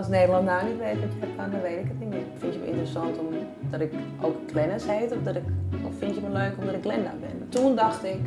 Als Nederland nou niet weet wat je hebt aan, dan weet ik het niet meer. Vind je me interessant omdat ik ook Glennis heet? Of, dat ik, of vind je me leuk omdat ik Glenda ben? Toen dacht ik,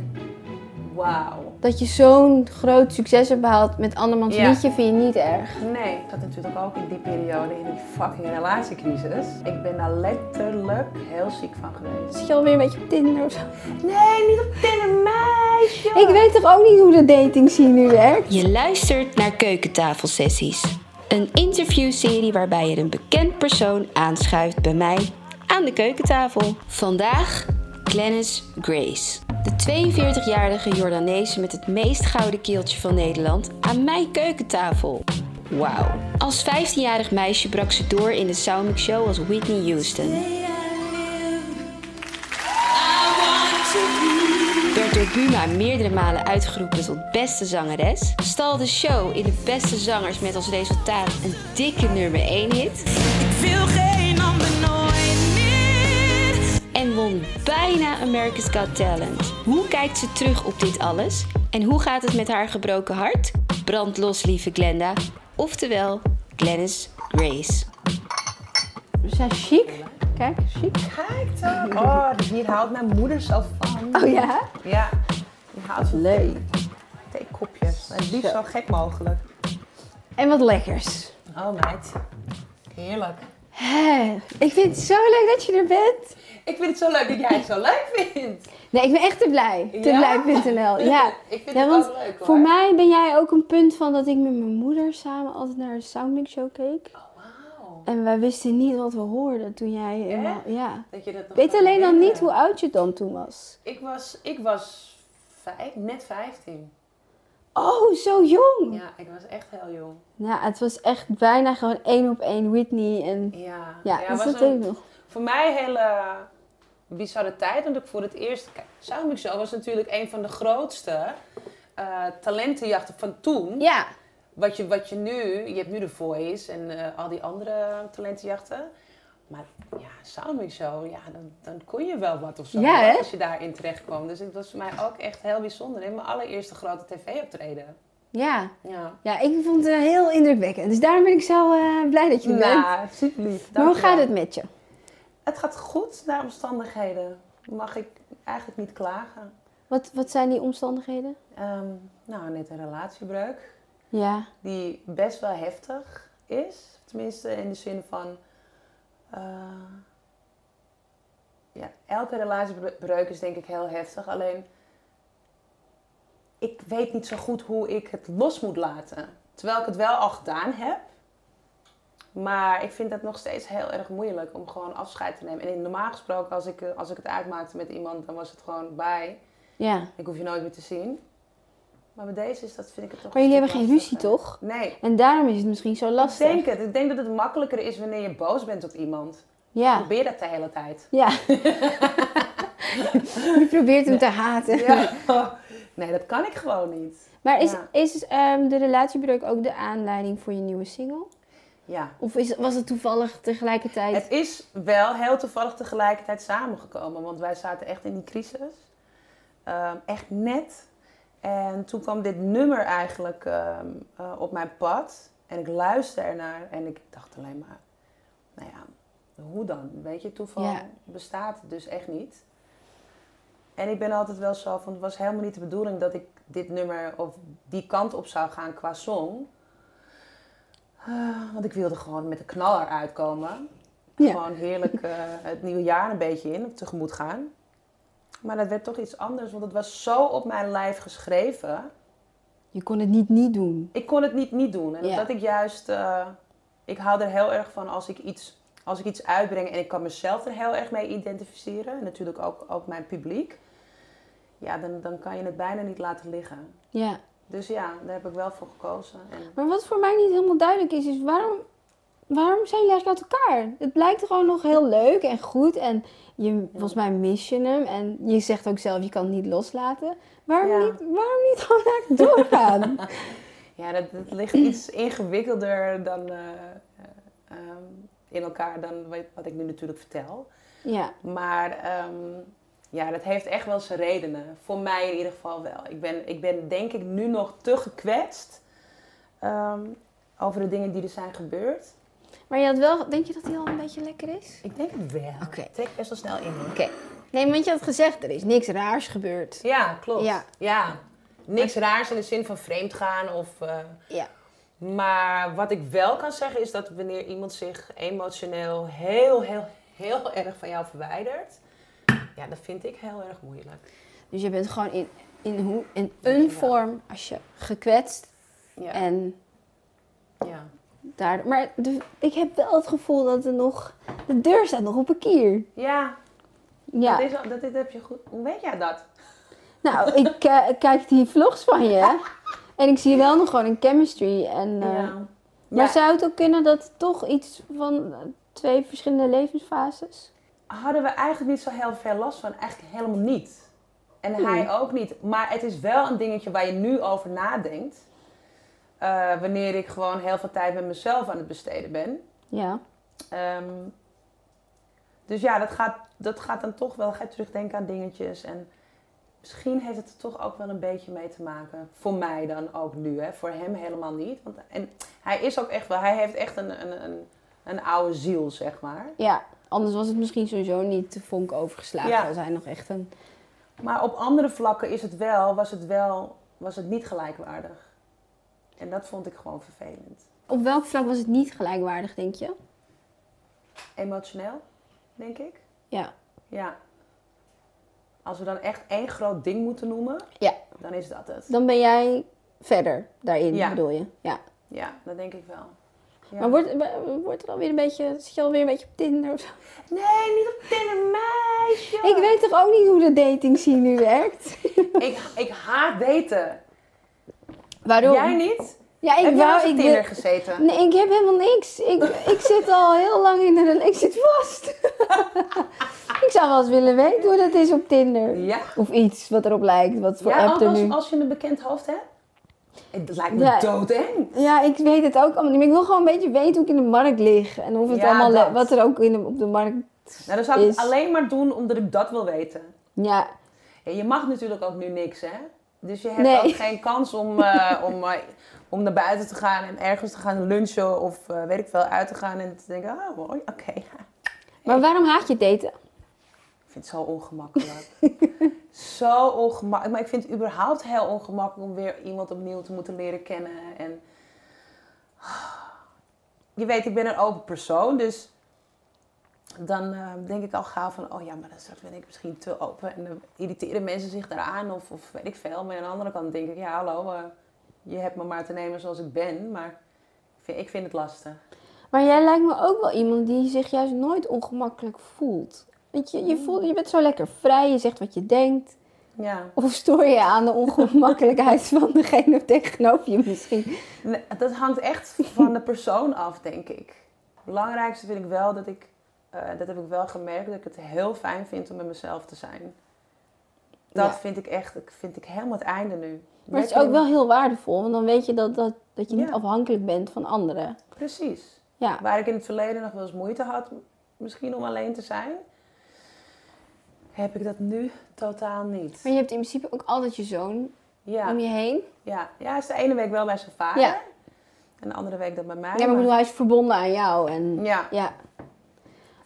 wauw. Dat je zo'n groot succes hebt behaald met andermans Ja. liedje vind je niet erg. Nee, ik zat natuurlijk ook in die periode, in die fucking relatiecrisis. Ik ben daar letterlijk heel ziek van geweest. Zit je alweer een beetje op Tinder of zo? Nee, niet op Tinder, meisje! Ik weet toch ook niet hoe de dating scene nu werkt? Je luistert naar Keukentafelsessies. Een interviewserie waarbij je een bekend persoon aanschuift bij mij aan de keukentafel. Vandaag Glennis Grace. De 42-jarige Jordaanese met het meest gouden keeltje van Nederland aan mijn keukentafel. Wauw. Als 15-jarig meisje brak ze door in de Soundmix Show als Whitney Houston. Werd door Buma meerdere malen uitgeroepen tot beste zangeres, stal de show in de beste zangers met als resultaat een dikke nummer 1 hit Ik wil geen ander nooit meer. en won bijna America's Got Talent. Hoe kijkt ze terug op dit alles? En hoe gaat het met haar gebroken hart? Brand los, lieve Glenda. Oftewel, Glennis Grace. We zijn chic. Kijk, chic. Kijk dan! Oh, hier houdt mijn moeder zo van. Oh ja? Ja, die houdt van Leuk. theekopjes. Het liefst zo gek mogelijk. En wat lekkers. Oh meid, heerlijk. Hè, Ik vind het zo leuk dat je er bent. Ik vind het zo leuk dat jij het zo leuk vindt. Nee, ik ben echt te blij. Te Ja? blij.nl. Ja. Ik vind ja, het want ook leuk hoor. voor mij ben jij ook een punt van dat ik met mijn moeder samen altijd naar de Soundmix Show keek. En wij wisten niet wat we hoorden toen jij... helemaal- Ja. Dat je dat nog Weet alleen dan niet hoe oud je dan toen was. Ik was, ik was vijf, net 15. Oh, zo jong. Ja, ik was echt heel jong. Ja, het was echt bijna gewoon één op één Whitney. En Ja, ja, ja dat was dat nog. Voor mij een hele bizarre tijd. Want ik voor het eerst... Kijk, Soundmix Show was natuurlijk een van de grootste eh, talentenjachten van toen. Ja, Wat je, wat je nu... Je hebt nu de Voice en eh, al die andere talentenjachten. Maar ja, Soundmix Show, ja, dan, dan kon je wel wat of zo. Ja? Als je daarin terecht kwam. Dus het was voor mij ook echt heel bijzonder. En mijn allereerste grote tv-optreden. ja. Ja. Ja, ik vond het heel indrukwekkend. Dus daarom ben ik zo eh, blij dat je er bent. Nou, super lief. Maar hoe gaat het met je? Het gaat goed naar omstandigheden. Mag ik eigenlijk niet klagen. Wat, wat zijn die omstandigheden? Ehm, nou, net een relatiebreuk. Ja, Die best wel heftig is. Tenminste, in de zin van... eh, ja, elke relatiebreuk is denk ik heel heftig. Alleen, ik weet niet zo goed hoe ik het los moet laten. Terwijl ik het wel al gedaan heb. Maar ik vind het nog steeds heel erg moeilijk om gewoon afscheid te nemen. En normaal gesproken, als ik, eh, als ik het uitmaakte met iemand, dan was het gewoon bij. ja. Ik hoef je nooit meer te zien. Maar met deze is dat, vind ik het toch Maar jullie hebben geen ruzie, toch? Nee. En daarom is het misschien zo Ik lastig. denk het. Ik denk dat het makkelijker is wanneer je boos bent op iemand. Ja, Probeer dat de hele tijd. ja. je probeert hem te haten. Ja. Nee, dat kan ik gewoon niet. Maar is, Ja. is ehm, de relatiebreuk ook de aanleiding voor je nieuwe single? Ja. Of is, was het toevallig tegelijkertijd? Het is wel heel toevallig tegelijkertijd samengekomen. Want wij zaten echt in die crisis. Ehm, echt net. En toen kwam dit nummer eigenlijk ehm, eh, op mijn pad. En ik luisterde ernaar en ik dacht alleen maar... Nou ja, hoe dan? Weet je, toeval bestaat dus echt niet. En ik ben altijd wel zo van... Het was helemaal niet de bedoeling dat ik dit nummer of die kant op zou gaan qua song. Eh, want ik wilde gewoon met de knaller uitkomen. Gewoon heerlijk eh, het nieuwe jaar een beetje in, tegemoet gaan. Maar dat werd toch iets anders, want het was zo op mijn lijf geschreven. Je kon het niet niet doen. Ik kon het niet niet doen. En Ja. dat ik juist... eh, ik hou er heel erg van als ik iets, als ik iets uitbreng en ik kan mezelf er heel erg mee identificeren. En natuurlijk ook, ook mijn publiek. Ja, dan, dan kan je het bijna niet laten liggen. Ja. Dus ja, daar heb ik wel voor gekozen. En Maar wat voor mij niet helemaal duidelijk is, is waarom, waarom zijn jullie eigenlijk uit elkaar? Het lijkt gewoon nog heel leuk en goed. En je, volgens mij mis je hem. En je zegt ook zelf, je kan het niet loslaten. Waarom, Ja. niet, waarom niet gewoon eigenlijk doorgaan? Ja, dat, dat ligt iets ingewikkelder dan, eh, eh, ehm, in elkaar dan wat, wat ik nu natuurlijk vertel. ja. Maar ehm, ja, dat heeft echt wel zijn redenen. Voor mij in ieder geval wel. Ik ben, ik ben denk ik nu nog te gekwetst. ehm, over de dingen die er zijn gebeurd. Maar je had wel, denk je dat hij al een beetje lekker is? Ik denk het wel. Oké. Ik trek best wel snel in. Oké. Nee, want je had gezegd, er is niks raars gebeurd. Ja, klopt. Ja. Ja. Niks raars in de zin van vreemd gaan of... eh, Ja. Maar wat ik wel kan zeggen is dat wanneer iemand zich emotioneel heel, heel, heel erg van jou verwijdert, ja, dat vind ik heel erg moeilijk. Dus je bent gewoon in, in, hoe, in een vorm als je gekwetst Ja. en ja. Daar... Maar de- ik heb wel het gevoel dat er nog... De deur staat nog op een kier. ja, Ja. Dat, is, dat, dit heb je goed. Hoe weet jij dat? Nou, ik eh, kijk die vlogs van je. En ik zie wel nog gewoon een chemistry. En, eh, ja. Maar Ja. zou het ook kunnen dat toch iets van twee verschillende levensfases? hadden we eigenlijk niet zo heel veel last van. Eigenlijk helemaal niet. En Hmm. hij ook niet. Maar het is wel een dingetje waar je nu over nadenkt. Eh, wanneer ik gewoon heel veel tijd met mezelf aan het besteden ben. Ja. Ehm, dus ja, dat gaat, dat gaat dan toch wel, ga je terugdenken aan dingetjes. En misschien heeft het er toch ook wel een beetje mee te maken. Voor mij dan ook nu, hè. Voor hem helemaal niet. Want, en hij is ook echt wel, hij heeft echt een, een, een, een oude ziel, zeg maar. Ja, anders was het misschien sowieso niet de vonk overgeslagen. Ja. Als hij nog echt een... Maar op andere vlakken is het wel, was het wel, was het niet gelijkwaardig. En dat vond ik gewoon vervelend. Op welk vlak was het niet gelijkwaardig, denk je? Emotioneel, denk ik. Ja. Ja. Als we dan echt één groot ding moeten noemen, Ja. dan is dat het. Dan ben jij verder daarin, Ja. bedoel je? Ja. Ja, dat denk ik wel. Ja. Maar wordt, wordt er alweer een beetje... Zit je alweer een beetje op Tinder of zo? Nee, niet op Tinder, meisje! Ik weet toch ook niet hoe de dating scene nu werkt? ik, ik haat daten. Waarom? Jij niet? Ja, ik Heb wel wou... op Ik Tinder gezeten? Nee, ik heb helemaal niks. Ik, ik zit al heel lang in een... Ik zit vast. ik zou wel eens willen weten hoe dat is op Tinder. Ja. Of iets wat erop lijkt, wat voor Ja, app er nu... als je een bekend hoofd hebt? Het lijkt me Ja. doodeng. Ja, ik weet het ook allemaal niet. Maar ik wil gewoon een beetje weten hoe ik in de markt lig. En of het Ja, allemaal... dat. Wat er ook in de, op de markt... Nou, dan zou ik Is- het alleen maar doen omdat ik dat wil weten. Ja, Ja, je mag natuurlijk ook nu niks, hè? Dus je hebt Nee. ook geen kans om, eh, om, eh, om naar buiten te gaan en ergens te gaan lunchen of eh, weet ik veel, uit te gaan en te denken, oh mooi, oké. maar waarom haat je daten? Ik vind het zo ongemakkelijk. zo ongemakkelijk. Maar ik vind het überhaupt heel ongemakkelijk om weer iemand opnieuw te moeten leren kennen. En je weet, ik ben een open persoon, dus dan eh, denk ik al gauw van, oh ja, maar dan straks ben ik misschien te open. En dan irriteren mensen zich daaraan of, of weet ik veel. Maar aan de andere kant denk ik, ja hallo, eh, je hebt me maar te nemen zoals ik ben. Maar ik vind, ik vind het lastig. Maar jij lijkt me ook wel iemand die zich juist nooit ongemakkelijk voelt. Weet je, je, voelt, je bent zo lekker vrij, je zegt wat je denkt. Ja. Of stoor je aan de ongemakkelijkheid van degene tegenover je misschien? Nee, dat hangt echt van de persoon af, denk ik. Het belangrijkste vind ik wel dat ik, eh, dat heb ik wel gemerkt, dat ik het heel fijn vind om met mezelf te zijn. Dat Ja. vind ik echt, ik vind ik helemaal het einde nu. Maar het is ook wel heel waardevol, want dan weet je dat, dat, dat je niet afhankelijk bent van anderen. Precies. Ja, Waar ik in het verleden nog wel eens moeite had, misschien om alleen te zijn, heb ik dat nu totaal niet. maar je hebt in principe ook altijd je zoon Ja, om je heen. ja. ja, hij is de ene week wel bij zijn vader Ja. en de andere week dan bij mij. Ja, maar ik maar- bedoel, hij is verbonden aan jou. En ja, ja, ik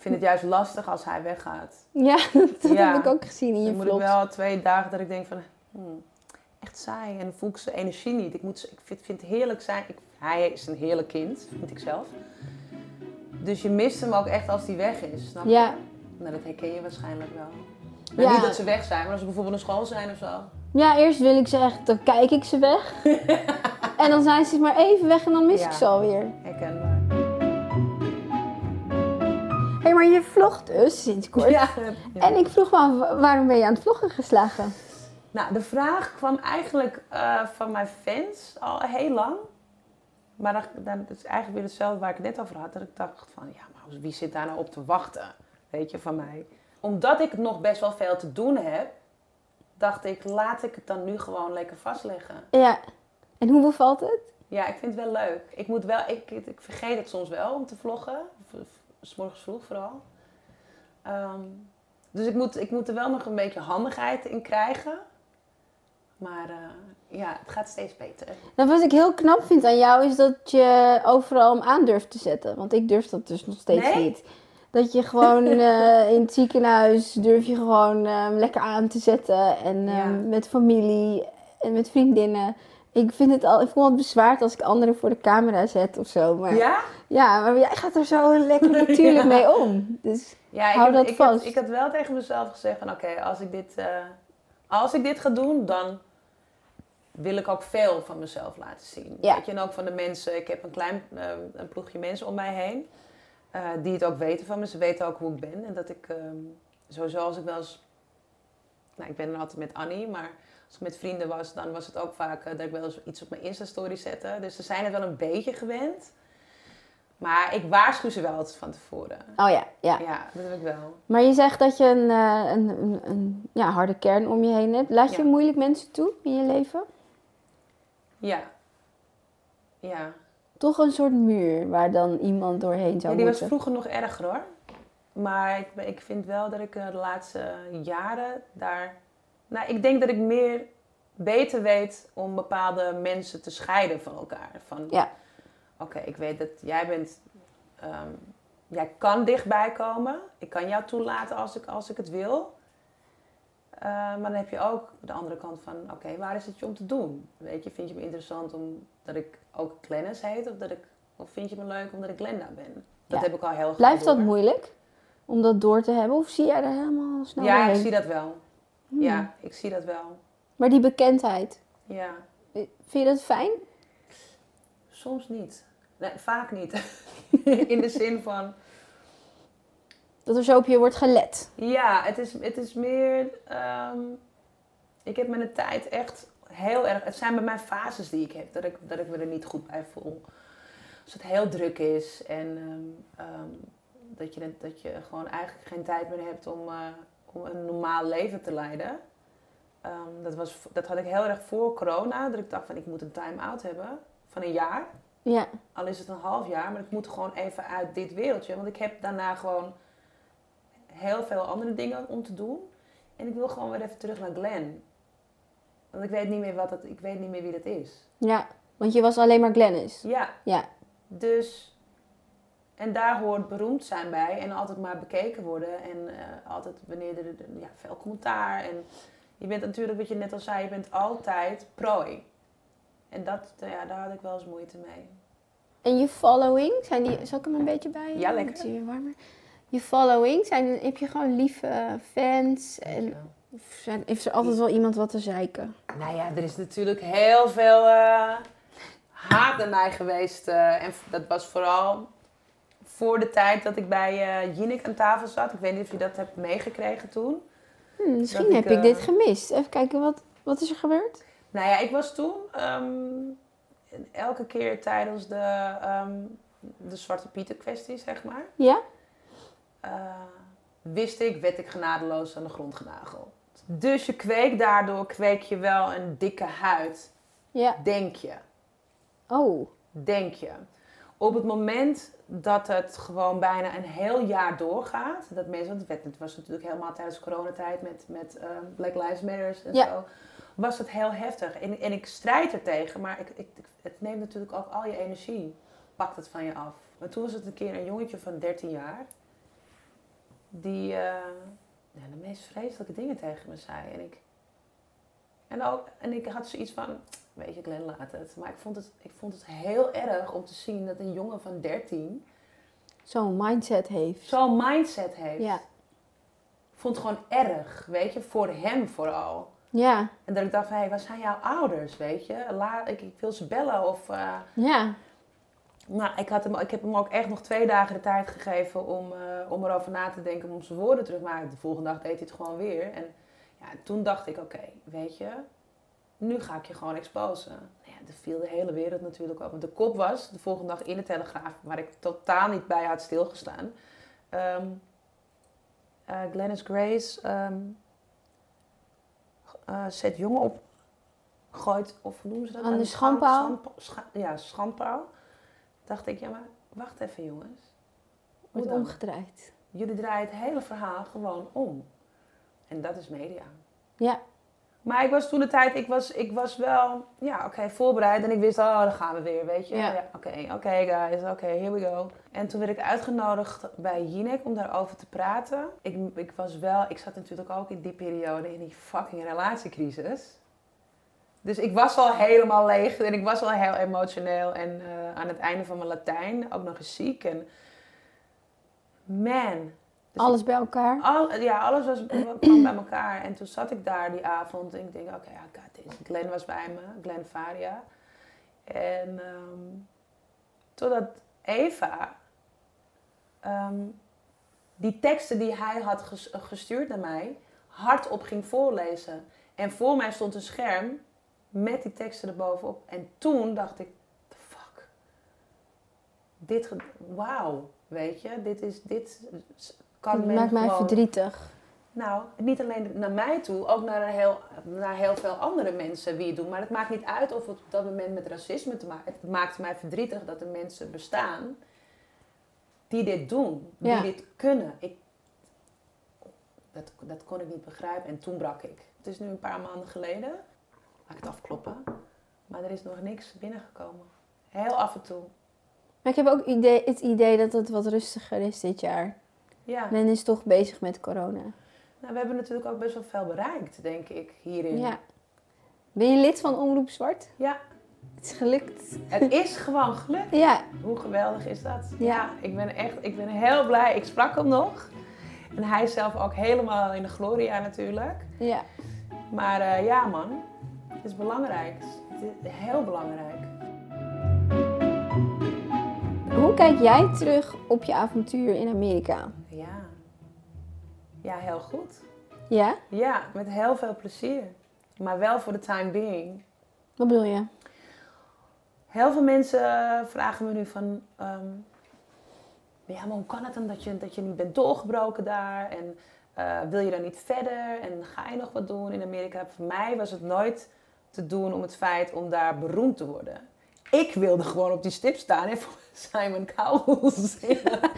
vind het juist lastig als hij weggaat. ja dat Ja. heb ik ook gezien in je Dan moet ik wel twee dagen dat ik denk van, hmm, echt saai. En dan voel ik zijn energie niet. Ik, moet, ik vind, vind het heerlijk zijn. Ik, hij is een heerlijk kind, vind ik zelf. Dus je mist hem ook echt als hij weg is, snap je? Ja. Nou, dat herken je waarschijnlijk wel. Nou, Ja. Niet dat ze weg zijn, maar als ze bijvoorbeeld naar school zijn of zo. Ja, eerst wil ik ze echt, dan kijk ik ze weg. en dan zijn ze maar even weg en dan mis Ja. ik ze alweer. Herkenbaar. Hé, hey, maar je vlogt dus sinds kort. Ja. En ik vroeg me af, waarom ben je aan het vloggen geslagen? Nou, de vraag kwam eigenlijk eh, van mijn fans al heel lang. Maar dat, dat is eigenlijk weer hetzelfde waar ik het net over had. Dat ik dacht van, ja, maar wie zit daar nou op te wachten? Weet je, van mij. Omdat ik nog best wel veel te doen heb, dacht ik, laat ik het dan nu gewoon lekker vastleggen. Ja. En hoe bevalt het? Ja, ik vind het wel leuk. Ik moet wel, ik, ik vergeet het soms wel om te vloggen. S morgens vroeg vooral. Ehm, dus ik moet, ik moet er wel nog een beetje handigheid in krijgen. Maar eh, ja, het gaat steeds beter. Nou, wat ik heel knap vind aan jou is dat je overal hem aan durft te zetten. Want ik durf dat dus nog steeds Nee? niet. Dat je gewoon eh, in het ziekenhuis durf je gewoon eh, hem lekker aan te zetten. En eh, Ja. met familie en met vriendinnen. Ik vind het al, ik voel het bezwaard als ik anderen voor de camera zet of zo. Maar ja, Ja? maar jij gaat er zo lekker natuurlijk Ja. mee om. Dus Ja, Hou heb- dat ik, had- vast. ik had wel tegen mezelf gezegd van oké, als ik dit eh, als ik dit ga doen, dan wil ik ook veel van mezelf laten zien. Ja. Weet je, en ook van de mensen. Ik heb een klein eh, een ploegje mensen om mij heen. eh, die het ook weten van me. Ze weten ook hoe ik ben. En dat ik ehm, sowieso als ik wel eens. Nou, ik ben dan altijd met Annie, maar als ik met vrienden was, dan was het ook vaak eh, dat ik wel eens iets op mijn Insta-story zette. Dus ze zijn het wel een beetje gewend. Maar ik waarschuw ze wel altijd van tevoren. oh ja, ja. Ja, dat heb ik wel. Maar je zegt dat je een, eh, een, een, een ja, harde kern om je heen hebt. Laat je moeilijk mensen toe in je leven? Ja. Ja. Toch een soort muur waar dan iemand doorheen zou ja die was vroeger nog erger hoor. Maar ik, ik vind wel dat ik eh, de laatste jaren daar... Nou, ik denk dat ik meer beter weet om bepaalde mensen te scheiden van elkaar. Van, Ja. Oké, ik weet dat jij bent... ehm, jij kan dichtbij komen. Ik kan jou toelaten als ik, als ik het wil. Eh, maar dan heb je ook de andere kant van... Oké, waar is het je om te doen? Weet je, vind je me interessant omdat ik ook Glennis heet? Of, dat ik, of vind je me leuk omdat ik Glenda ben? Dat Ja. heb ik al heel Blijft dat moeilijk om dat door te hebben? Of zie jij er helemaal snel Ja, ik zie dat wel. Hmm. Ja, ik zie dat wel. Maar die bekendheid, Ja, vind je dat fijn? soms niet. Nee, vaak niet. In de zin van, Dat er zo op je wordt gelet? ja, het is, het is meer. ehm, ik heb met de tijd echt heel erg. Het zijn bij mij fases die ik heb, dat ik, dat ik me er niet goed bij voel. Als het heel druk is en ehm, ehm, dat, je, dat je gewoon eigenlijk geen tijd meer hebt om, eh, om een normaal leven te leiden. Ehm, dat, was, dat had ik heel erg voor corona, dat ik dacht van ik moet een time-out hebben van een jaar. Ja. Al is het een half jaar, maar ik moet gewoon even uit dit wereldje. Want ik heb daarna gewoon heel veel andere dingen om te doen. En ik wil gewoon weer even terug naar Glen. Want ik weet niet meer, wat het, ik weet niet meer wie dat is. Ja, want je was alleen maar Glennis. Ja, Ja. dus... En daar hoort beroemd zijn bij. En altijd maar bekeken worden. En eh, altijd wanneer er ja, veel commentaar. En je bent natuurlijk, wat je net al zei, je bent altijd prooi. En dat, eh, ja, daar had ik wel eens moeite mee. En je following, zijn die, zal ik hem een beetje bij? Ja, lekker. Het warmer. Je following, zijn, heb je gewoon lieve eh, fans? En, of zijn, heeft er altijd wel iemand wat te zeiken? Nou ja, er is natuurlijk heel veel eh, haat naar mij geweest. eh, en dat was vooral voor de tijd dat ik bij eh Jinek aan tafel zat. Ik weet niet of je dat hebt meegekregen toen. Hm, misschien Dat heb ik, ik eh, dit gemist. Even kijken, wat, wat is er gebeurd? Nou ja, ik was toen ehm, elke keer tijdens de, ehm, de Zwarte Pieter kwestie, zeg maar. Ja? eh, wist ik, werd ik genadeloos aan de grond genageld. Dus je kweekt daardoor, kweek je wel een dikke huid, Ja. denk je. Oh. denk je. Op het moment dat het gewoon bijna een heel jaar doorgaat, dat mensen, want het, was natuurlijk helemaal tijdens coronatijd met, met eh, Black Lives Matter en Ja. zo, was het heel heftig. En, en ik strijd er tegen, maar ik, ik, het neemt natuurlijk ook al je energie, pakt het van je af. Maar toen was het een keer een jongetje van 13 jaar, die eh, de meest vreselijke dingen tegen me zei. En ik, en, ook, en ik had zoiets van, weet je, Glenn, laat het. Maar ik vond het, ik vond het heel erg om te zien dat een jongen van 13 Zo'n mindset heeft. zo'n mindset heeft. Ja. Ik vond het gewoon erg, weet je, voor hem vooral. Ja. En dat ik dacht van, hé, hey, waar zijn jouw ouders, weet je? Ik, ik wil ze bellen of... eh, Ja. Nou, ik, had hem, ik heb hem ook echt nog twee dagen de tijd gegeven om, eh, om erover na te denken, om zijn woorden terug te maken. De volgende dag deed hij het gewoon weer. En ja, toen dacht ik, oké, weet je, nu ga ik je gewoon exposen. Nou ja, er viel de hele wereld natuurlijk op. Want de kop was de volgende dag in de Telegraaf, waar ik totaal niet bij had stilgestaan. Glennis Grace ehm, eh, zet jongen op, gooit, of hoe noemen ze dat? Aan de schan- schandpaal? schandpa- scha- ja, schandpaal. Dacht ik, ja maar wacht even jongens. Hoe Wordt omgedraaid. Jullie draaien het hele verhaal gewoon om. En dat is media. Ja. Maar ik was toen de tijd, ik was, ik was wel, ja, oké, voorbereid. En ik wist, oh, daar gaan we weer, weet je. Ja. Oké, oké, guys, oké, here we go. En toen werd ik uitgenodigd bij Jinek om daarover te praten. Ik, ik was wel, ik zat natuurlijk ook in die periode in die fucking relatiecrisis. Dus ik was al helemaal leeg en ik was al heel emotioneel. En eh, aan het einde van mijn Latijn ook nog eens ziek. En man, Dus Alles bij elkaar. al, ja, alles was, kwam bij elkaar. En toen zat ik daar die avond en ik denk, oké, I got this. Glenn was bij me, Glenn Faria. En ehm, totdat Eva ehm, die teksten die hij had ges- gestuurd naar mij, hardop ging voorlezen. En voor mij stond een scherm met die teksten erbovenop. En toen dacht ik, the fuck. Dit, wauw, weet je, dit is, dit kan Het men maakt mij gewoon- verdrietig. nou, niet alleen naar mij toe, ook naar, heel, naar heel veel andere mensen wie het doen. Maar het maakt niet uit of het op dat moment met racisme te maken Het maakt mij verdrietig dat er mensen bestaan die dit doen, die Ja. dit kunnen. Ik, dat, dat kon ik niet begrijpen en toen brak ik. Het is nu een paar maanden geleden. Laat ik het afkloppen. Maar er is nog niks binnengekomen. Heel af en toe. Maar ik heb ook idee, het idee dat het wat rustiger is dit jaar. Ja. Men is toch bezig met corona. Nou, we hebben natuurlijk ook best wel veel bereikt, denk ik, hierin. Ja. Ben je lid van Omroep Zwart? ja. Het is gelukt. Het is gewoon gelukt. Ja. Hoe geweldig is dat? Ja. ik ben echt, ik ben heel blij. Ik sprak hem nog. En hij zelf ook helemaal in de gloria natuurlijk. Ja. Maar eh, ja man, het is belangrijk. Het is heel belangrijk. Hoe kijk jij terug op je avontuur in Amerika? Ja. Heel goed. Ja? Ja, met heel veel plezier. Maar wel voor de time being. Wat bedoel je? Heel veel mensen vragen me nu van... ehm, ja, maar hoe kan het dan dat je, dat je niet bent doorgebroken daar? En eh, wil je dan niet verder? En ga je nog wat doen in Amerika? Voor mij was het nooit te doen om het feit om daar beroemd te worden. Ik wilde gewoon op die stip staan en voor Simon Cowell zingen.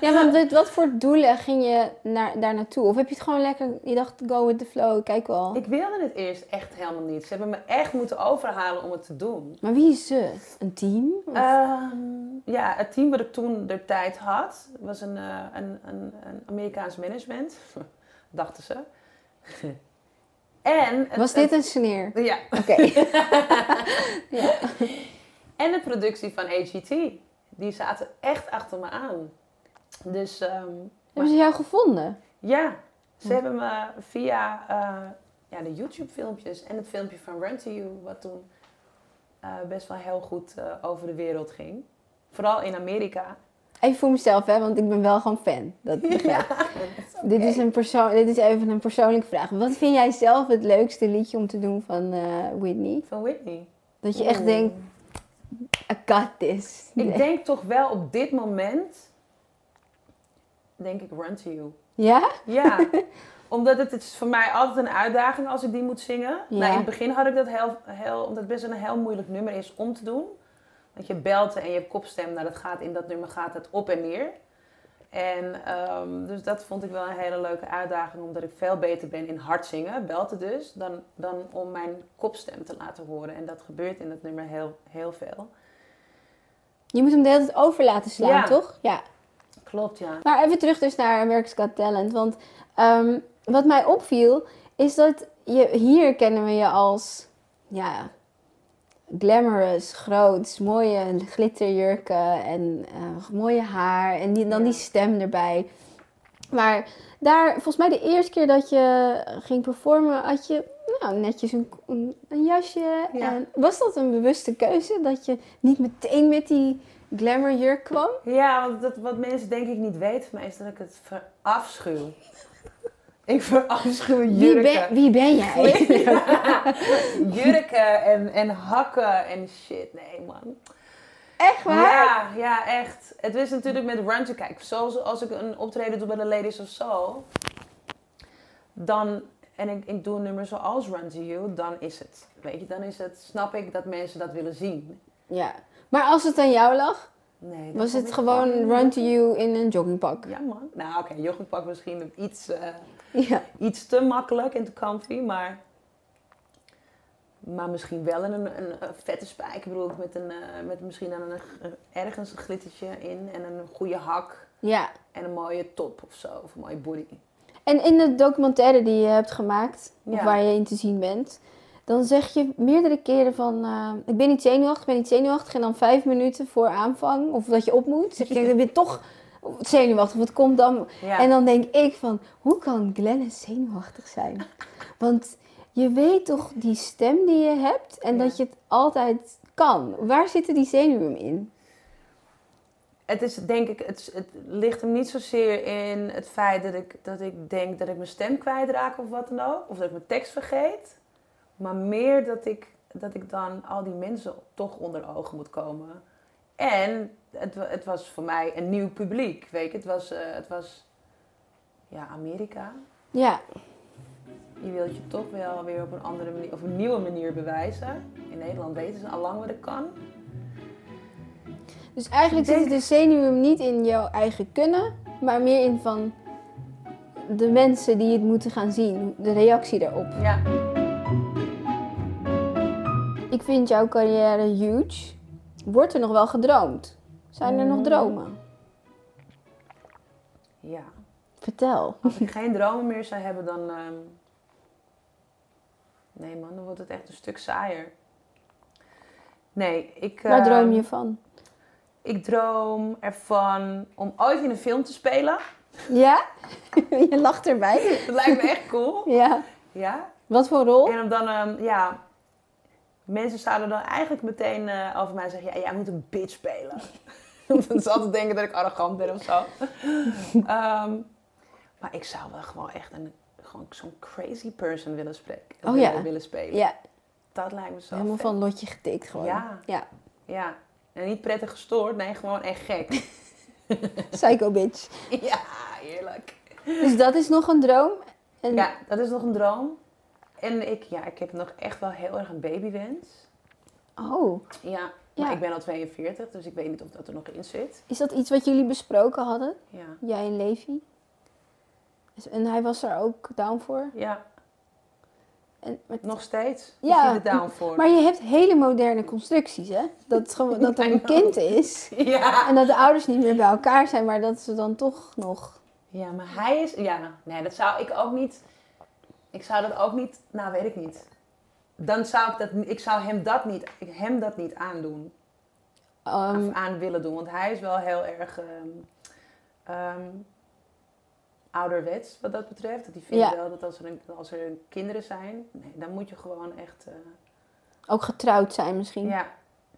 Ja, met wat voor doelen ging je naar, daar naartoe? Of heb je het gewoon lekker, je dacht go with the flow, kijk wel. Ik wilde het eerst echt helemaal niet. Ze hebben me echt moeten overhalen om het te doen. Maar wie is ze? Een team? Ehm, ja, het team wat ik toen de tijd had, was een, eh, een, een, een Amerikaans management, dachten ze. en het- Was dit een sneer? ja. Oké. ja. En de productie van AGT. Die zaten echt achter me aan. Dus ehm, Hebben ze jou gevonden? ja, ze Hm. hebben me via eh, ja, de YouTube filmpjes en het filmpje van Run to You, wat toen eh, best wel heel goed eh, over de wereld ging. Vooral in Amerika. Even voor mezelf, hè, want ik ben wel gewoon fan. Dat begrijp ik. dit, is een persoon, dit is even een persoonlijke vraag. Wat vind jij zelf het leukste liedje om te doen van Whitney? Van Whitney. Dat je echt denkt, I got this. Ik denk toch wel op dit moment, denk ik Run to You. Ja? Ja, omdat het, het is voor mij altijd een uitdaging als ik die moet zingen. Ja. Nou, in het begin had ik dat heel, heel, omdat het best een heel moeilijk nummer is om te doen. Want je belten en je hebt kopstem, nou dat gaat in dat nummer gaat het op en neer. En ehm, dus dat vond ik wel een hele leuke uitdaging, omdat ik veel beter ben in hard zingen, belten dus, dan, dan om mijn kopstem te laten horen. En dat gebeurt in dat nummer heel, heel veel. Je moet hem de hele tijd over laten slaan, Ja. toch? Ja. Klopt, ja. Maar even terug dus naar America's Got Talent. Want ehm, wat mij opviel, is dat je, hier kennen we je als, ja, glamorous, groots, mooie glitterjurken en eh, mooie haar en die, dan Ja. die stem erbij. Maar daar, volgens mij de eerste keer dat je ging performen, had je nou, netjes een, een, een jasje. Ja. En was dat een bewuste keuze, dat je niet meteen met die glamourjurk kwam? Ja, want dat, wat mensen denk ik niet weten van mij is dat ik het verafschuw. ik verafschuw Wie jurken. ben, wie ben jij? jurken en, en hakken en shit. Nee, man. Echt waar? Ja, ja, echt. Het is natuurlijk met Run to Kijk. Zoals als ik een optreden doe bij de Ladies of Soul. Dan, en ik, ik doe een nummer zoals Run to You. Dan is het, weet je, dan is het, snap ik dat mensen dat willen zien. Ja. Maar als het aan jou lag, Nee, was het gewoon run to you in een joggingpak? Ja, man. Nou, oké, joggingpak misschien iets, eh, Ja. iets te makkelijk en te comfy, maar Maar misschien wel in een, een, een vette spijker bedoel ik, met, een, eh, met misschien dan een, een- ergens een glittertje in en een goede hak Ja. en een mooie top of zo, of een mooie body. En in de documentaire die je hebt gemaakt, of Ja. waar je in te zien bent, dan zeg je meerdere keren van, eh, ik ben niet zenuwachtig, ik ben niet zenuwachtig. En dan vijf minuten voor aanvang, of dat je op moet, zeg je, ik ben toch zenuwachtig, wat komt dan? Ja. En dan denk ik van, hoe kan Glennis zenuwachtig zijn? Want je weet toch die stem die je hebt en Ja. dat je het altijd kan. Waar zitten die zenuwen in? Het is denk ik, het, het ligt hem niet zozeer in het feit dat ik, dat ik denk dat ik mijn stem kwijtraak of wat dan ook. Of dat ik mijn tekst vergeet. Maar meer dat ik, dat ik dan al die mensen toch onder ogen moet komen. En het, het was voor mij een nieuw publiek. Weet je, het was, eh, het was ja, Amerika. Ja, Je wilt je toch wel weer op een andere manier, of een nieuwe manier bewijzen. In Nederland weten ze al lang wat ik kan. dus eigenlijk Ik denk- zitten de zenuwen niet in jouw eigen kunnen, maar meer in van de mensen die het moeten gaan zien, de reactie daarop. Ja. Ik vind jouw carrière huge. Wordt er nog wel gedroomd? Zijn er nog Mm. dromen? Ja. Vertel. Als ik geen dromen meer zou hebben, dan. ehm, Nee, man, dan wordt het echt een stuk saaier. Nee, ik. Waar droom ehm, je van? Ik droom ervan om ooit in een film te spelen. Ja? je lacht erbij. Dat lijkt me echt cool. Ja. Ja. Wat voor rol? En om dan, ehm, ja. Mensen zouden dan eigenlijk meteen eh, over mij zeggen: ja, jij moet een bitch spelen. Want ze altijd denken dat ik arrogant ben of zo. Ehm, maar ik zou wel gewoon echt een, gewoon zo'n crazy person willen spreken. Oh willen, ja. willen spelen. Ja, Dat lijkt me zo helemaal vet. van lotje getikt gewoon. Ja. ja. Ja. En niet prettig gestoord, nee, gewoon echt gek. Psycho bitch. ja, heerlijk. Dus dat is nog een droom? En Ja, dat is nog een droom. En ik, ja, ik heb nog echt wel heel erg een babywens. Oh, Ja, maar Ja. ik ben al 42, dus ik weet niet of dat er nog in zit. is dat iets wat jullie besproken hadden? Ja. Jij en Levi? Dus- En hij was er ook down voor? Ja, En, maar, nog steeds. Ja, down voor. maar je hebt hele moderne constructies, hè? Dat, gewoon, dat er een kind is Ja. en dat de ouders niet meer bij elkaar zijn, maar dat ze dan toch nog... ja, maar hij is... Ja, nee, dat zou ik ook niet... Ik zou dat ook niet... Nou, weet ik niet. Dan zou ik dat... Ik zou hem dat niet, hem dat niet aandoen. Of aan willen doen. Want hij is wel heel erg... ehm, ouderwets wat dat betreft. Dat hij vindt Ja. wel dat als er, een, als er kinderen zijn... Nee, dan moet je gewoon echt... eh, ook getrouwd zijn misschien. ja,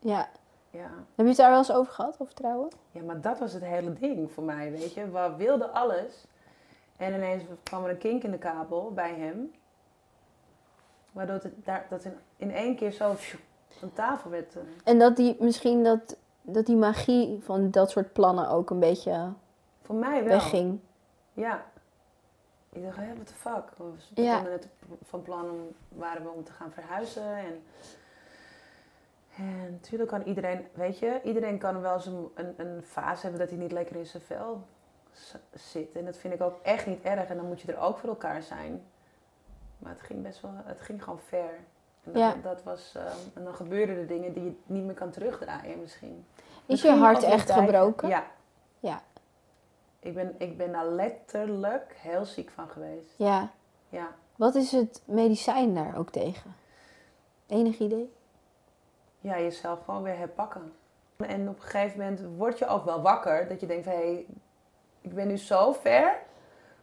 ja. ja. Heb je het daar wel eens over gehad, over trouwen? Ja, maar dat was het hele ding voor mij, weet je. We wilden alles. En ineens kwam er een kink in de kabel bij hem. Waardoor het daar, dat in, in één keer zo van tafel werd. eh. En dat die misschien dat, dat die magie van dat soort plannen ook een beetje voor mij wel. wegging. Ja. Ik dacht, hé, what the fuck. We Ja. net van plan om, waren we om te gaan verhuizen. En, en natuurlijk kan iedereen, weet je, iedereen kan wel eens een, een, een fase hebben dat hij niet lekker in zijn vel zit. En dat vind ik ook echt niet erg. En dan moet je er ook voor elkaar zijn. Maar het ging best wel, het ging gewoon ver. En dat, Ja. dat was, ehm, en dan gebeurden er dingen die je niet meer kan terugdraaien misschien. Is je hart echt tijd- gebroken? Ja. Ja. Ik ben, ik ben daar letterlijk heel ziek van geweest. Ja. Ja. Wat is het medicijn daar ook tegen? Enig idee? ja, jezelf gewoon weer herpakken. En op een gegeven moment word je ook wel wakker. Dat je denkt van, hé, hey, ik ben nu zo ver.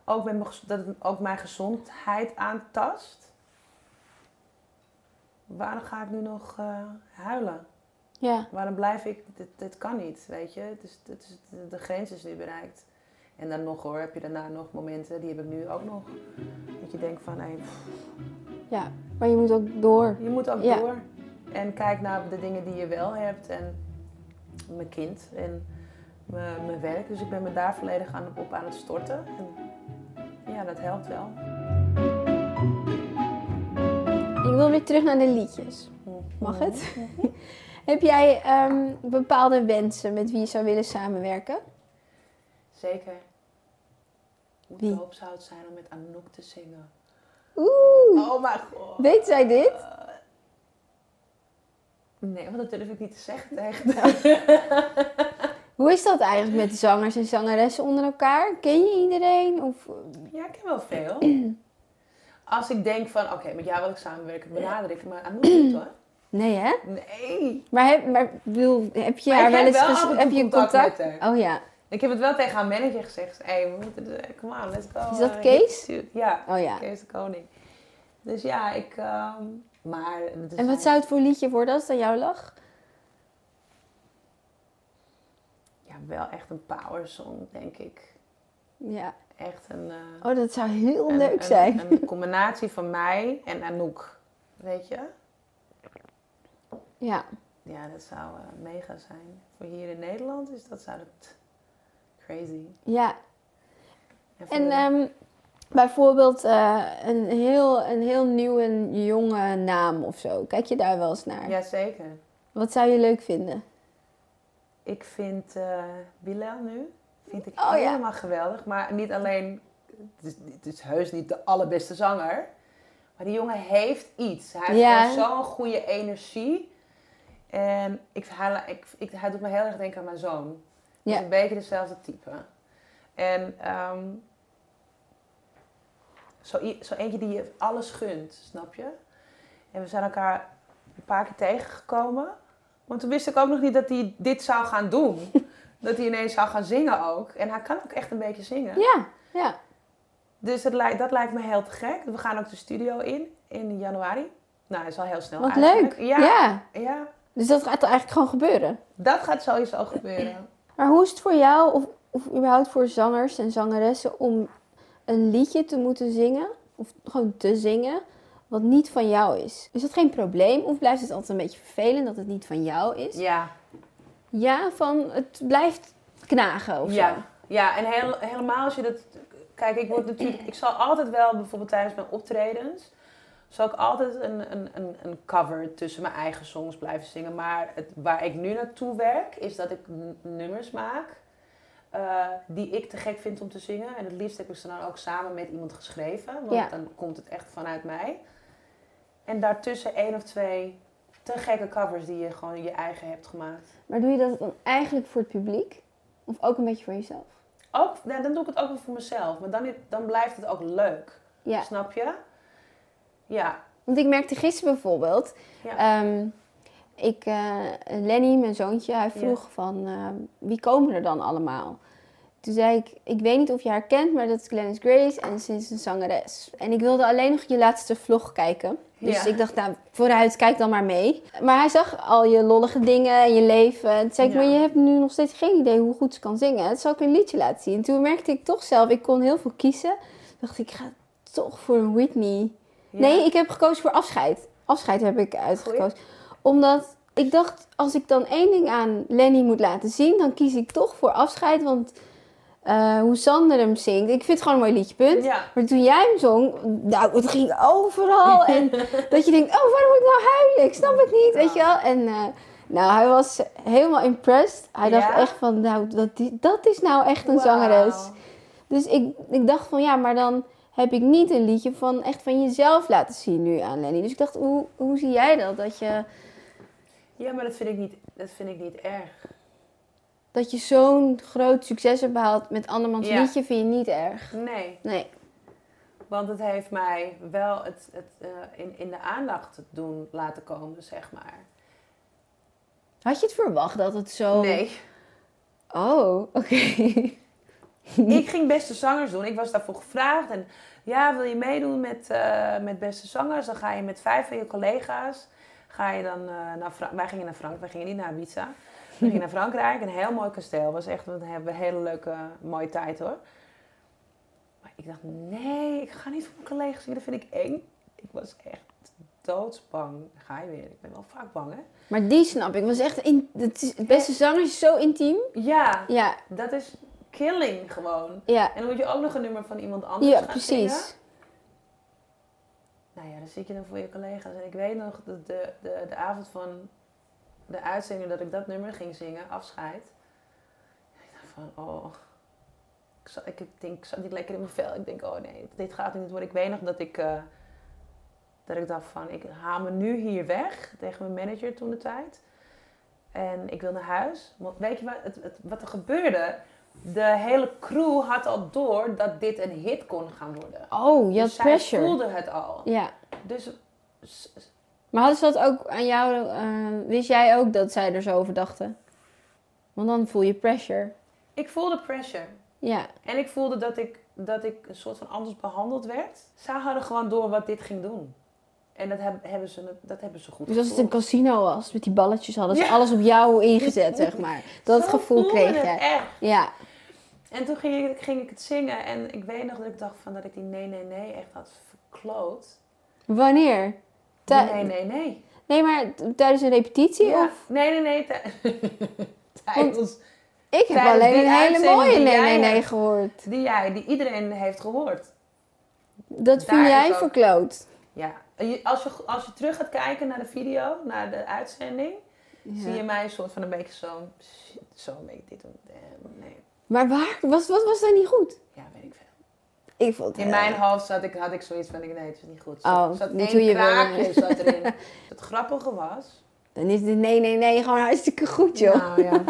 Ook met mijn, gez- dat het ook mijn gezondheid aantast. Waarom ga ik nu nog eh, huilen? Ja. Waarom blijf ik? Dit, dit kan niet, weet je. Het is, het is, de, grens is nu bereikt. En dan nog hoor, heb je daarna nog momenten, die heb ik nu ook nog. Dat je denkt van, hé, Ja. Maar je moet ook door. je moet ook Ja. door. En kijk naar de dingen die je wel hebt. En mijn kind en mijn, mijn werk. Dus ik ben me daar volledig aan, op aan het storten. En ja, dat helpt wel. Ik wil weer terug naar de liedjes. Mag het? Heb jij ehm, bepaalde wensen met wie je zou willen samenwerken? Zeker. Hoe Wie? doop zou het zijn om met Anouk te zingen? Oeh. Oh mijn god. Weet zij dit? Nee, want dat durf ik niet te zeggen tegen haar. Hoe is dat eigenlijk met zangers en zangeressen onder elkaar? Ken je iedereen? Of... Ja, ik ken wel veel. Als ik denk van, oké, met jou wil ik samenwerken, benader ik maar Anouk niet hoor. Nee, hè? Nee. Maar heb, maar, bedoel, heb je Maar haar wel eens wel heb je contact contact? met haar. Oh ja. Ik heb het wel tegen haar manager gezegd. Hé, hey, we moeten, come on, let's go. Is dat Kees? Ja, Oh ja. Kees de Koning. Dus ja, ik, ehm, maar... En wat zou het voor liedje worden als het aan jou lag? Ja, wel echt een power song, denk ik. Ja. Echt een... eh, Oh, dat zou heel een- leuk een- zijn. Een combinatie van mij en Anouk. Weet je? Ja. Ja, dat zou eh, mega zijn. Voor hier in Nederland is dat zou dat crazy. Ja. En, ehm, bijvoorbeeld eh, een, heel, een heel nieuwe, jonge naam of zo. Kijk je daar wel eens naar? Jazeker. Wat zou je leuk vinden? Ik vind eh Bilal nu vind ik Oh, ja. helemaal geweldig. Maar niet alleen, het is, het is heus niet de allerbeste zanger. Maar die jongen heeft iets. Hij heeft Ja. gewoon zo'n goede energie. En ik, hij, ik, ik, hij doet me heel erg denken aan mijn zoon. Ja. is een beetje dezelfde type. En ehm, zo, zo eentje die je alles gunt, snap je? En we zijn elkaar een paar keer tegengekomen. Want toen wist ik ook nog niet dat hij dit zou gaan doen. dat hij ineens zou gaan zingen ook. En hij kan ook echt een beetje zingen. Ja, ja. Dus dat lijkt, dat lijkt me heel te gek. We gaan ook de studio in, in januari. Nou, dat is al heel snel Wat eigenlijk. leuk. Ja, ja. ja, Dus dat gaat eigenlijk gewoon gebeuren. dat gaat sowieso gebeuren. Maar hoe is het voor jou, of, of überhaupt voor zangers en zangeressen, om een liedje te moeten zingen, of gewoon te zingen, wat niet van jou is? Is dat geen probleem, of blijft het altijd een beetje vervelend dat het niet van jou is? Ja, Ja, van het blijft knagen of Ja, zo. ja en heel, helemaal als je dat. Kijk, ik word natuurlijk. Ik zal altijd wel, bijvoorbeeld tijdens mijn optredens. Zal ik altijd een, een, een, een cover tussen mijn eigen songs blijven zingen. Maar het, waar ik nu naartoe werk, is dat ik nummers maak. eh, die ik te gek vind om te zingen. En het liefst heb ik ze dan ook samen met iemand geschreven. Want Ja. dan komt het echt vanuit mij. En daartussen één of twee te gekke covers die je gewoon je eigen hebt gemaakt. Maar doe je dat dan eigenlijk voor het publiek? Of ook een beetje voor jezelf? Ook, ja, dan doe ik het ook wel voor mezelf. Maar dan, dan blijft het ook leuk. Ja. Snap je? Ja. Want ik merkte gisteren bijvoorbeeld, Ja. ehm, ik, eh, Lenny, mijn zoontje, hij Ja. vroeg van ehm, wie komen er dan allemaal? Toen zei ik, ik weet niet of je haar kent, maar dat is Glennis Grace en ze is een zangeres. En ik wilde alleen nog je laatste vlog kijken. Dus Ja. ik dacht, nou, vooruit, kijk dan maar mee. Maar hij zag al je lollige dingen en je leven. En toen zei ik, Ja. maar je hebt nu nog steeds geen idee hoe goed ze kan zingen. Het zal ik een liedje laten zien. En toen merkte ik toch zelf, ik kon heel veel kiezen. Toen dacht ik, ik ga toch voor een Whitney. Ja. Nee, ik heb gekozen voor afscheid. Afscheid heb ik uitgekozen. Omdat ik dacht, als ik dan één ding aan Lenny moet laten zien, dan kies ik toch voor afscheid. Want eh, hoe Sander hem zingt, ik vind het gewoon een mooi liedje, punt. Ja. Maar toen jij hem zong, nou, het ging overal. en dat je denkt, oh, waarom moet ik nou huilen? Ik snap het niet, weet je wel. En eh, nou, hij was helemaal impressed. Hij dacht Ja? echt van, nou, dat, is- dat is nou echt een zangeres. Dus ik, ik dacht van, ja, maar dan heb ik niet een liedje van echt van jezelf laten zien nu aan Lenny. Dus ik dacht, hoe, hoe zie jij dat? Dat je, Ja, maar dat vind ik niet, dat vind ik niet erg. Dat je zo'n groot succes hebt behaald met andermans Ja. liedje, vind je niet erg. Nee. Nee. Want het heeft mij wel het, het eh, in, in de aandacht doen laten komen, zeg maar. Had je het verwacht dat het zo... Nee. Oh, oké. ik ging beste zangers doen. Ik was daarvoor gevraagd. En ja, wil je meedoen met, eh, met beste zangers? Dan ga je met vijf van je collega's. Ga je dan eh, naar Fra- Wij gingen naar Frankrijk. Wij gingen niet naar Ibiza. We gingen naar Frankrijk. Een heel mooi kasteel. Was echt, we hebben een hele leuke, mooie tijd hoor. Maar ik dacht, nee, ik ga niet voor mijn collega's zingen. Dat vind ik eng. Ik was echt doodsbang. Ga je weer. Ik ben wel vaak bang hè. Maar die snap ik. Was echt in, het, is, het beste zanger is zo intiem. Ja, Ja, dat is killing gewoon. ja. En dan moet je ook nog een nummer van iemand anders Ja, gaan precies. zingen. Nou ja, dan zit je dan voor je collega's. En ik weet nog de, de, de, de avond van de uitzending dat ik dat nummer ging zingen, afscheid. Ik dacht van, oh. Ik, zat, ik denk, ik zat niet lekker in mijn vel. Ik denk, oh nee, dit gaat niet worden. Ik weet nog dat ik, eh, Dat ik dacht van, ik haal me nu hier weg tegen mijn manager toen de tijd. En ik wil naar huis. Weet je wat, het- wat er gebeurde? De hele crew had al door dat dit een hit kon gaan worden. Oh, je had dus zij pressure. voelde het al. Ja. Dus Maar hadden ze dat ook aan jou... eh, wist jij ook dat zij er zo over dachten? Want dan voel je pressure. ik voelde pressure. Ja. En ik voelde dat ik, dat ik een soort van anders behandeld werd. Zij hadden gewoon door wat dit ging doen. En dat, heb- hebben, ze, dat hebben ze goed Dus als het een casino was, met die balletjes, hadden ze Ja. alles op jou ingezet, zeg maar. Dat gevoel kreeg jij. echt. Ja. En toen ging ik, ging ik het zingen. En ik weet nog dat ik dacht van dat ik die nee, nee, nee echt had verkloot. Wanneer? Nee, nee, nee. Nee, maar tijdens een repetitie? Ja. Of? Nee, nee, nee. tij- Tijdens Ik heb Tijdens alleen een hele mooie nee, nee, nee hebt. gehoord. die jij, die iedereen heeft gehoord. Dat vind jij ook- verkloot. Ja. Als je, als je terug gaat kijken naar de video, naar de uitzending, zie je mij een soort van een beetje zo, shit, zo een beetje dit doen. Nee. Maar waar? Was, wat was daar niet goed? Ja, weet ik veel. Ik vond In mijn hoofd zat ik, had ik zoiets van, ik, nee, het is niet goed. Oh, Zat, niet hoe je kraakje zat erin. Het grappige was, Dan is het nee, nee, nee gewoon hartstikke goed, joh. Nou ja.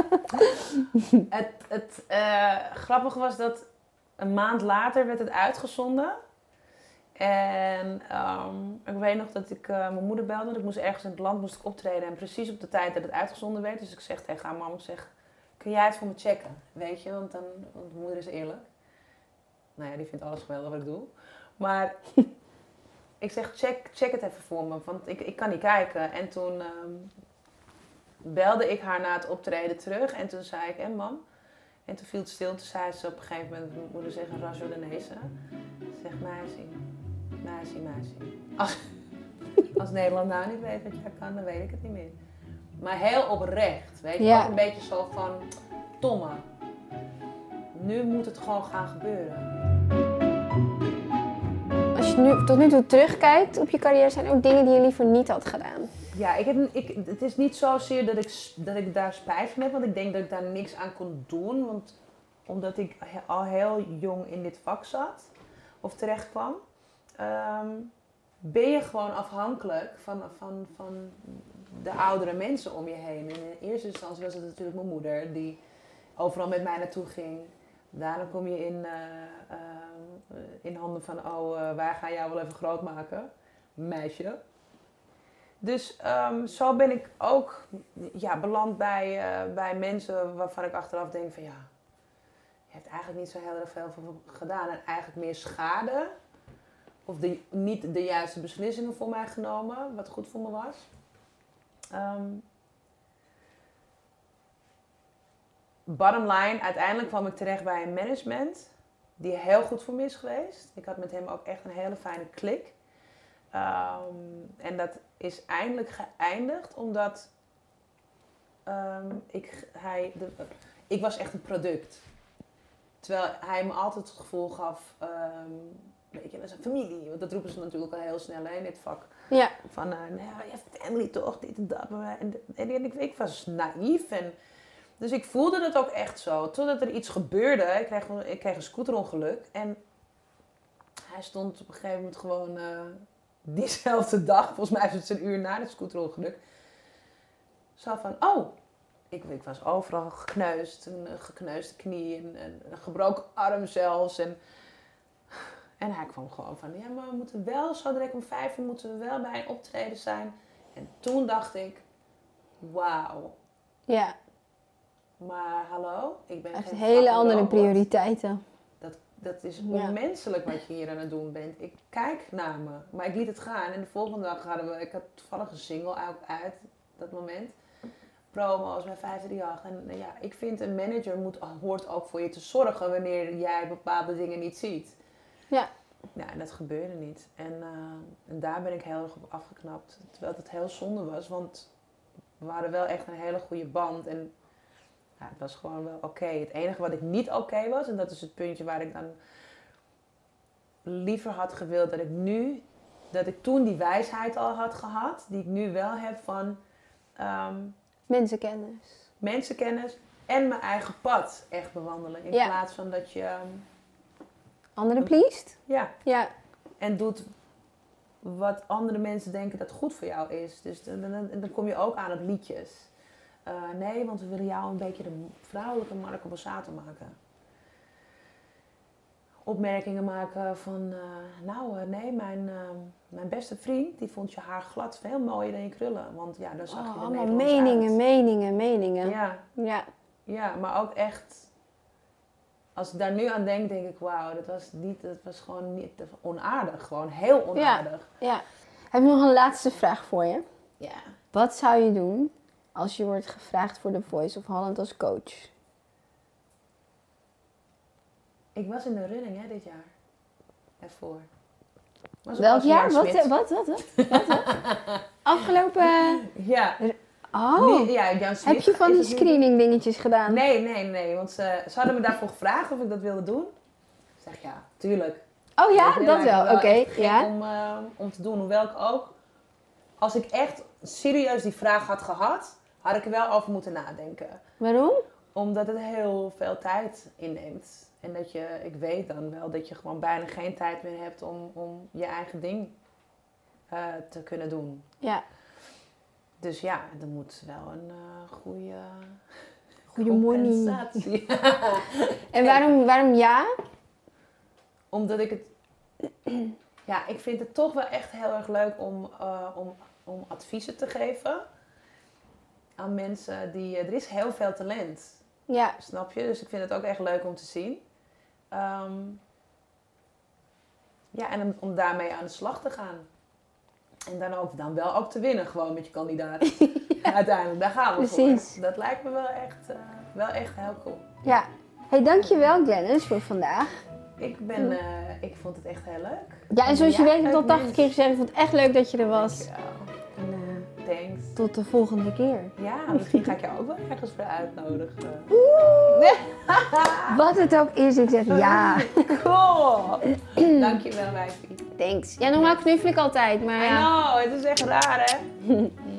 het het eh, grappige was dat een maand later werd het uitgezonden. En ehm, ik weet nog dat ik eh, mijn moeder belde. Ik moest ergens in het land moest ik optreden. En precies op de tijd dat het uitgezonden werd. Dus ik zeg tegen haar mam, ik zeg, kun jij het voor me checken? Weet je, want, dan, want moeder is eerlijk. Nou ja, die vindt alles geweldig wat ik doe. Maar ik zeg, check, check het even voor me. Want ik, ik kan niet kijken. En toen ehm, belde ik haar na het optreden terug. En toen zei ik, en mam? En toen viel het stil. Toen zei ze op een gegeven moment, moeder zeggen, Rajodanese. Ze zegt, meisje, meisje, meisje. Als, als Nederland nou niet weet wat jij kan, dan weet ik het niet meer. Maar heel oprecht, weet je. Ja. Ook een beetje zo van, Tomme, nu moet het gewoon gaan gebeuren. Als je nu, tot nu toe terugkijkt op je carrière, zijn er ook dingen die je liever niet had gedaan. Ja, ik heb, ik, het is niet zozeer dat ik, dat ik daar spijt van heb, want ik denk dat ik daar niks aan kon doen. Want omdat ik al heel jong in dit vak zat, of terecht kwam, ehm, ben je gewoon afhankelijk van, van, van de oudere mensen om je heen. En in eerste instantie was het natuurlijk mijn moeder, die overal met mij naartoe ging. Daarna kom je in, eh, ehm, in handen van, oh, eh, wij gaan jou wel even groot maken, meisje. Dus ehm, zo ben ik ook ja, beland bij, eh, bij mensen waarvan ik achteraf denk van ja, je hebt eigenlijk niet zo heel erg veel gedaan. En eigenlijk meer schade. Of niet de juiste beslissingen voor mij genomen, wat goed voor me was. Ehm, bottom line, uiteindelijk kwam ik terecht bij een management die heel goed voor me is geweest. Ik had met hem ook echt een hele fijne klik. Ehm, en dat is eindelijk geëindigd omdat ehm, ik, hij, de, ik was echt een product. Terwijl hij me altijd het gevoel gaf, ehm, weet je, we zijn familie. Want dat roepen ze natuurlijk al heel snel in dit vak. Ja. Van, eh nou, je family toch, dit en dat. En, en, ik, ik was naïef. En, dus ik voelde het ook echt zo. Totdat er iets gebeurde. Ik kreeg, ik kreeg een scooterongeluk. En hij stond op een gegeven moment gewoon eh, diezelfde dag, volgens mij was het een uur na het scooterongeluk. Zo van, oh, ik, ik was overal gekneusd. Een eh, gekneusde knie en een gebroken arm zelfs. En, en hij kwam gewoon van, ja, maar we moeten wel, zo direct om vijf uur moeten we wel bij een optreden zijn. En toen dacht ik, wauw, Ja, maar hallo, ik ben echt hele andere robot. prioriteiten. Dat, dat is Ja. onmenselijk wat je hier aan het doen bent. Ik kijk naar me, maar ik liet het gaan. En de volgende dag hadden we, ik had toevallig een single uit dat moment. Promo's bij 538. En nou ja, ik vind een manager moet, hoort ook voor je te zorgen wanneer jij bepaalde dingen niet ziet. Ja. Ja, en dat gebeurde niet. En, eh, en daar ben ik heel erg op afgeknapt. Terwijl het heel zonde was, want we hadden wel echt een hele goede band. En ja, het was gewoon wel oké. Het enige wat ik niet oké was, en dat is het puntje waar ik dan liever had gewild dat ik nu, dat ik toen die wijsheid al had gehad, die ik nu wel heb van ehm, Mensenkennis. mensenkennis en mijn eigen pad echt bewandelen. In Ja. plaats van dat je, ehm, Anderen pleased? ja, Ja. en doet wat andere mensen denken dat goed voor jou is. Dus dan, dan, dan kom je ook aan op liedjes. Eh, nee, want we willen jou een beetje de vrouwelijke Marco Borsato maken. Opmerkingen maken van, eh, nou eh, nee, mijn, mijn beste vriend die vond je haar glad veel mooier dan je krullen. Want ja, dan zag je Oh, er allemaal meningen, uit. meningen, meningen. Ja, ja. ja, maar ook echt. Als ik daar nu aan denk, denk ik, wauw, dat was niet, dat was gewoon niet onaardig. Gewoon heel onaardig. Ja. Heb ik nog een laatste vraag voor je? Ja. Wat zou je doen als je wordt gevraagd voor de Voice of Holland als coach? Ik was in de running hè, dit jaar. Ervoor. Welk jaar? Wat, wat, wat, wat? wat, wat? Afgelopen... Ja. Oh, Nee, ja, Jan Smit heb je van die screening dingetjes gedaan? Nee, nee, nee. Want ze, ze hadden me daarvoor gevraagd of ik dat wilde doen. Ik zeg ja, tuurlijk. Oh ja, dat wel. Oké, ja. Om, eh, om te doen. Hoewel ik ook, als ik echt serieus die vraag had gehad, had ik er wel over moeten nadenken. Waarom? Omdat het heel veel tijd inneemt. En dat je, ik weet dan wel dat je gewoon bijna geen tijd meer hebt om, om je eigen ding eh, te kunnen doen. Ja, Dus ja, er moet wel een eh goede goede money. En waarom, waarom ja? Omdat ik het. Ja, ik vind het toch wel echt heel erg leuk om, eh, om, om adviezen te geven aan mensen die. eh, er is heel veel talent, Ja, snap je? Dus ik vind het ook echt leuk om te zien. Ehm, ja, en om, om daarmee aan de slag te gaan. En dan, ook, dan wel ook te winnen, gewoon met je kandidaat. Uiteindelijk, daar gaan we Precies. voor. Dat lijkt me wel echt, eh, wel echt heel cool. ja. hey, dankjewel Glennis voor vandaag. Ik, ben, eh, ik vond het echt heel leuk. Ja, en zoals je weet heb ik al ook 80 mensen. keer gezegd, ik vond het echt leuk dat je er was. Dankjewel. Tot de volgende keer. Ja, misschien ga ik jou ook wel ergens voor uitnodigen. Wat het ook is, ik zeg ja. Cool. Dankjewel, wijfie. Thanks. Ja, normaal knuffel ik altijd, maar I know, het is echt raar hè.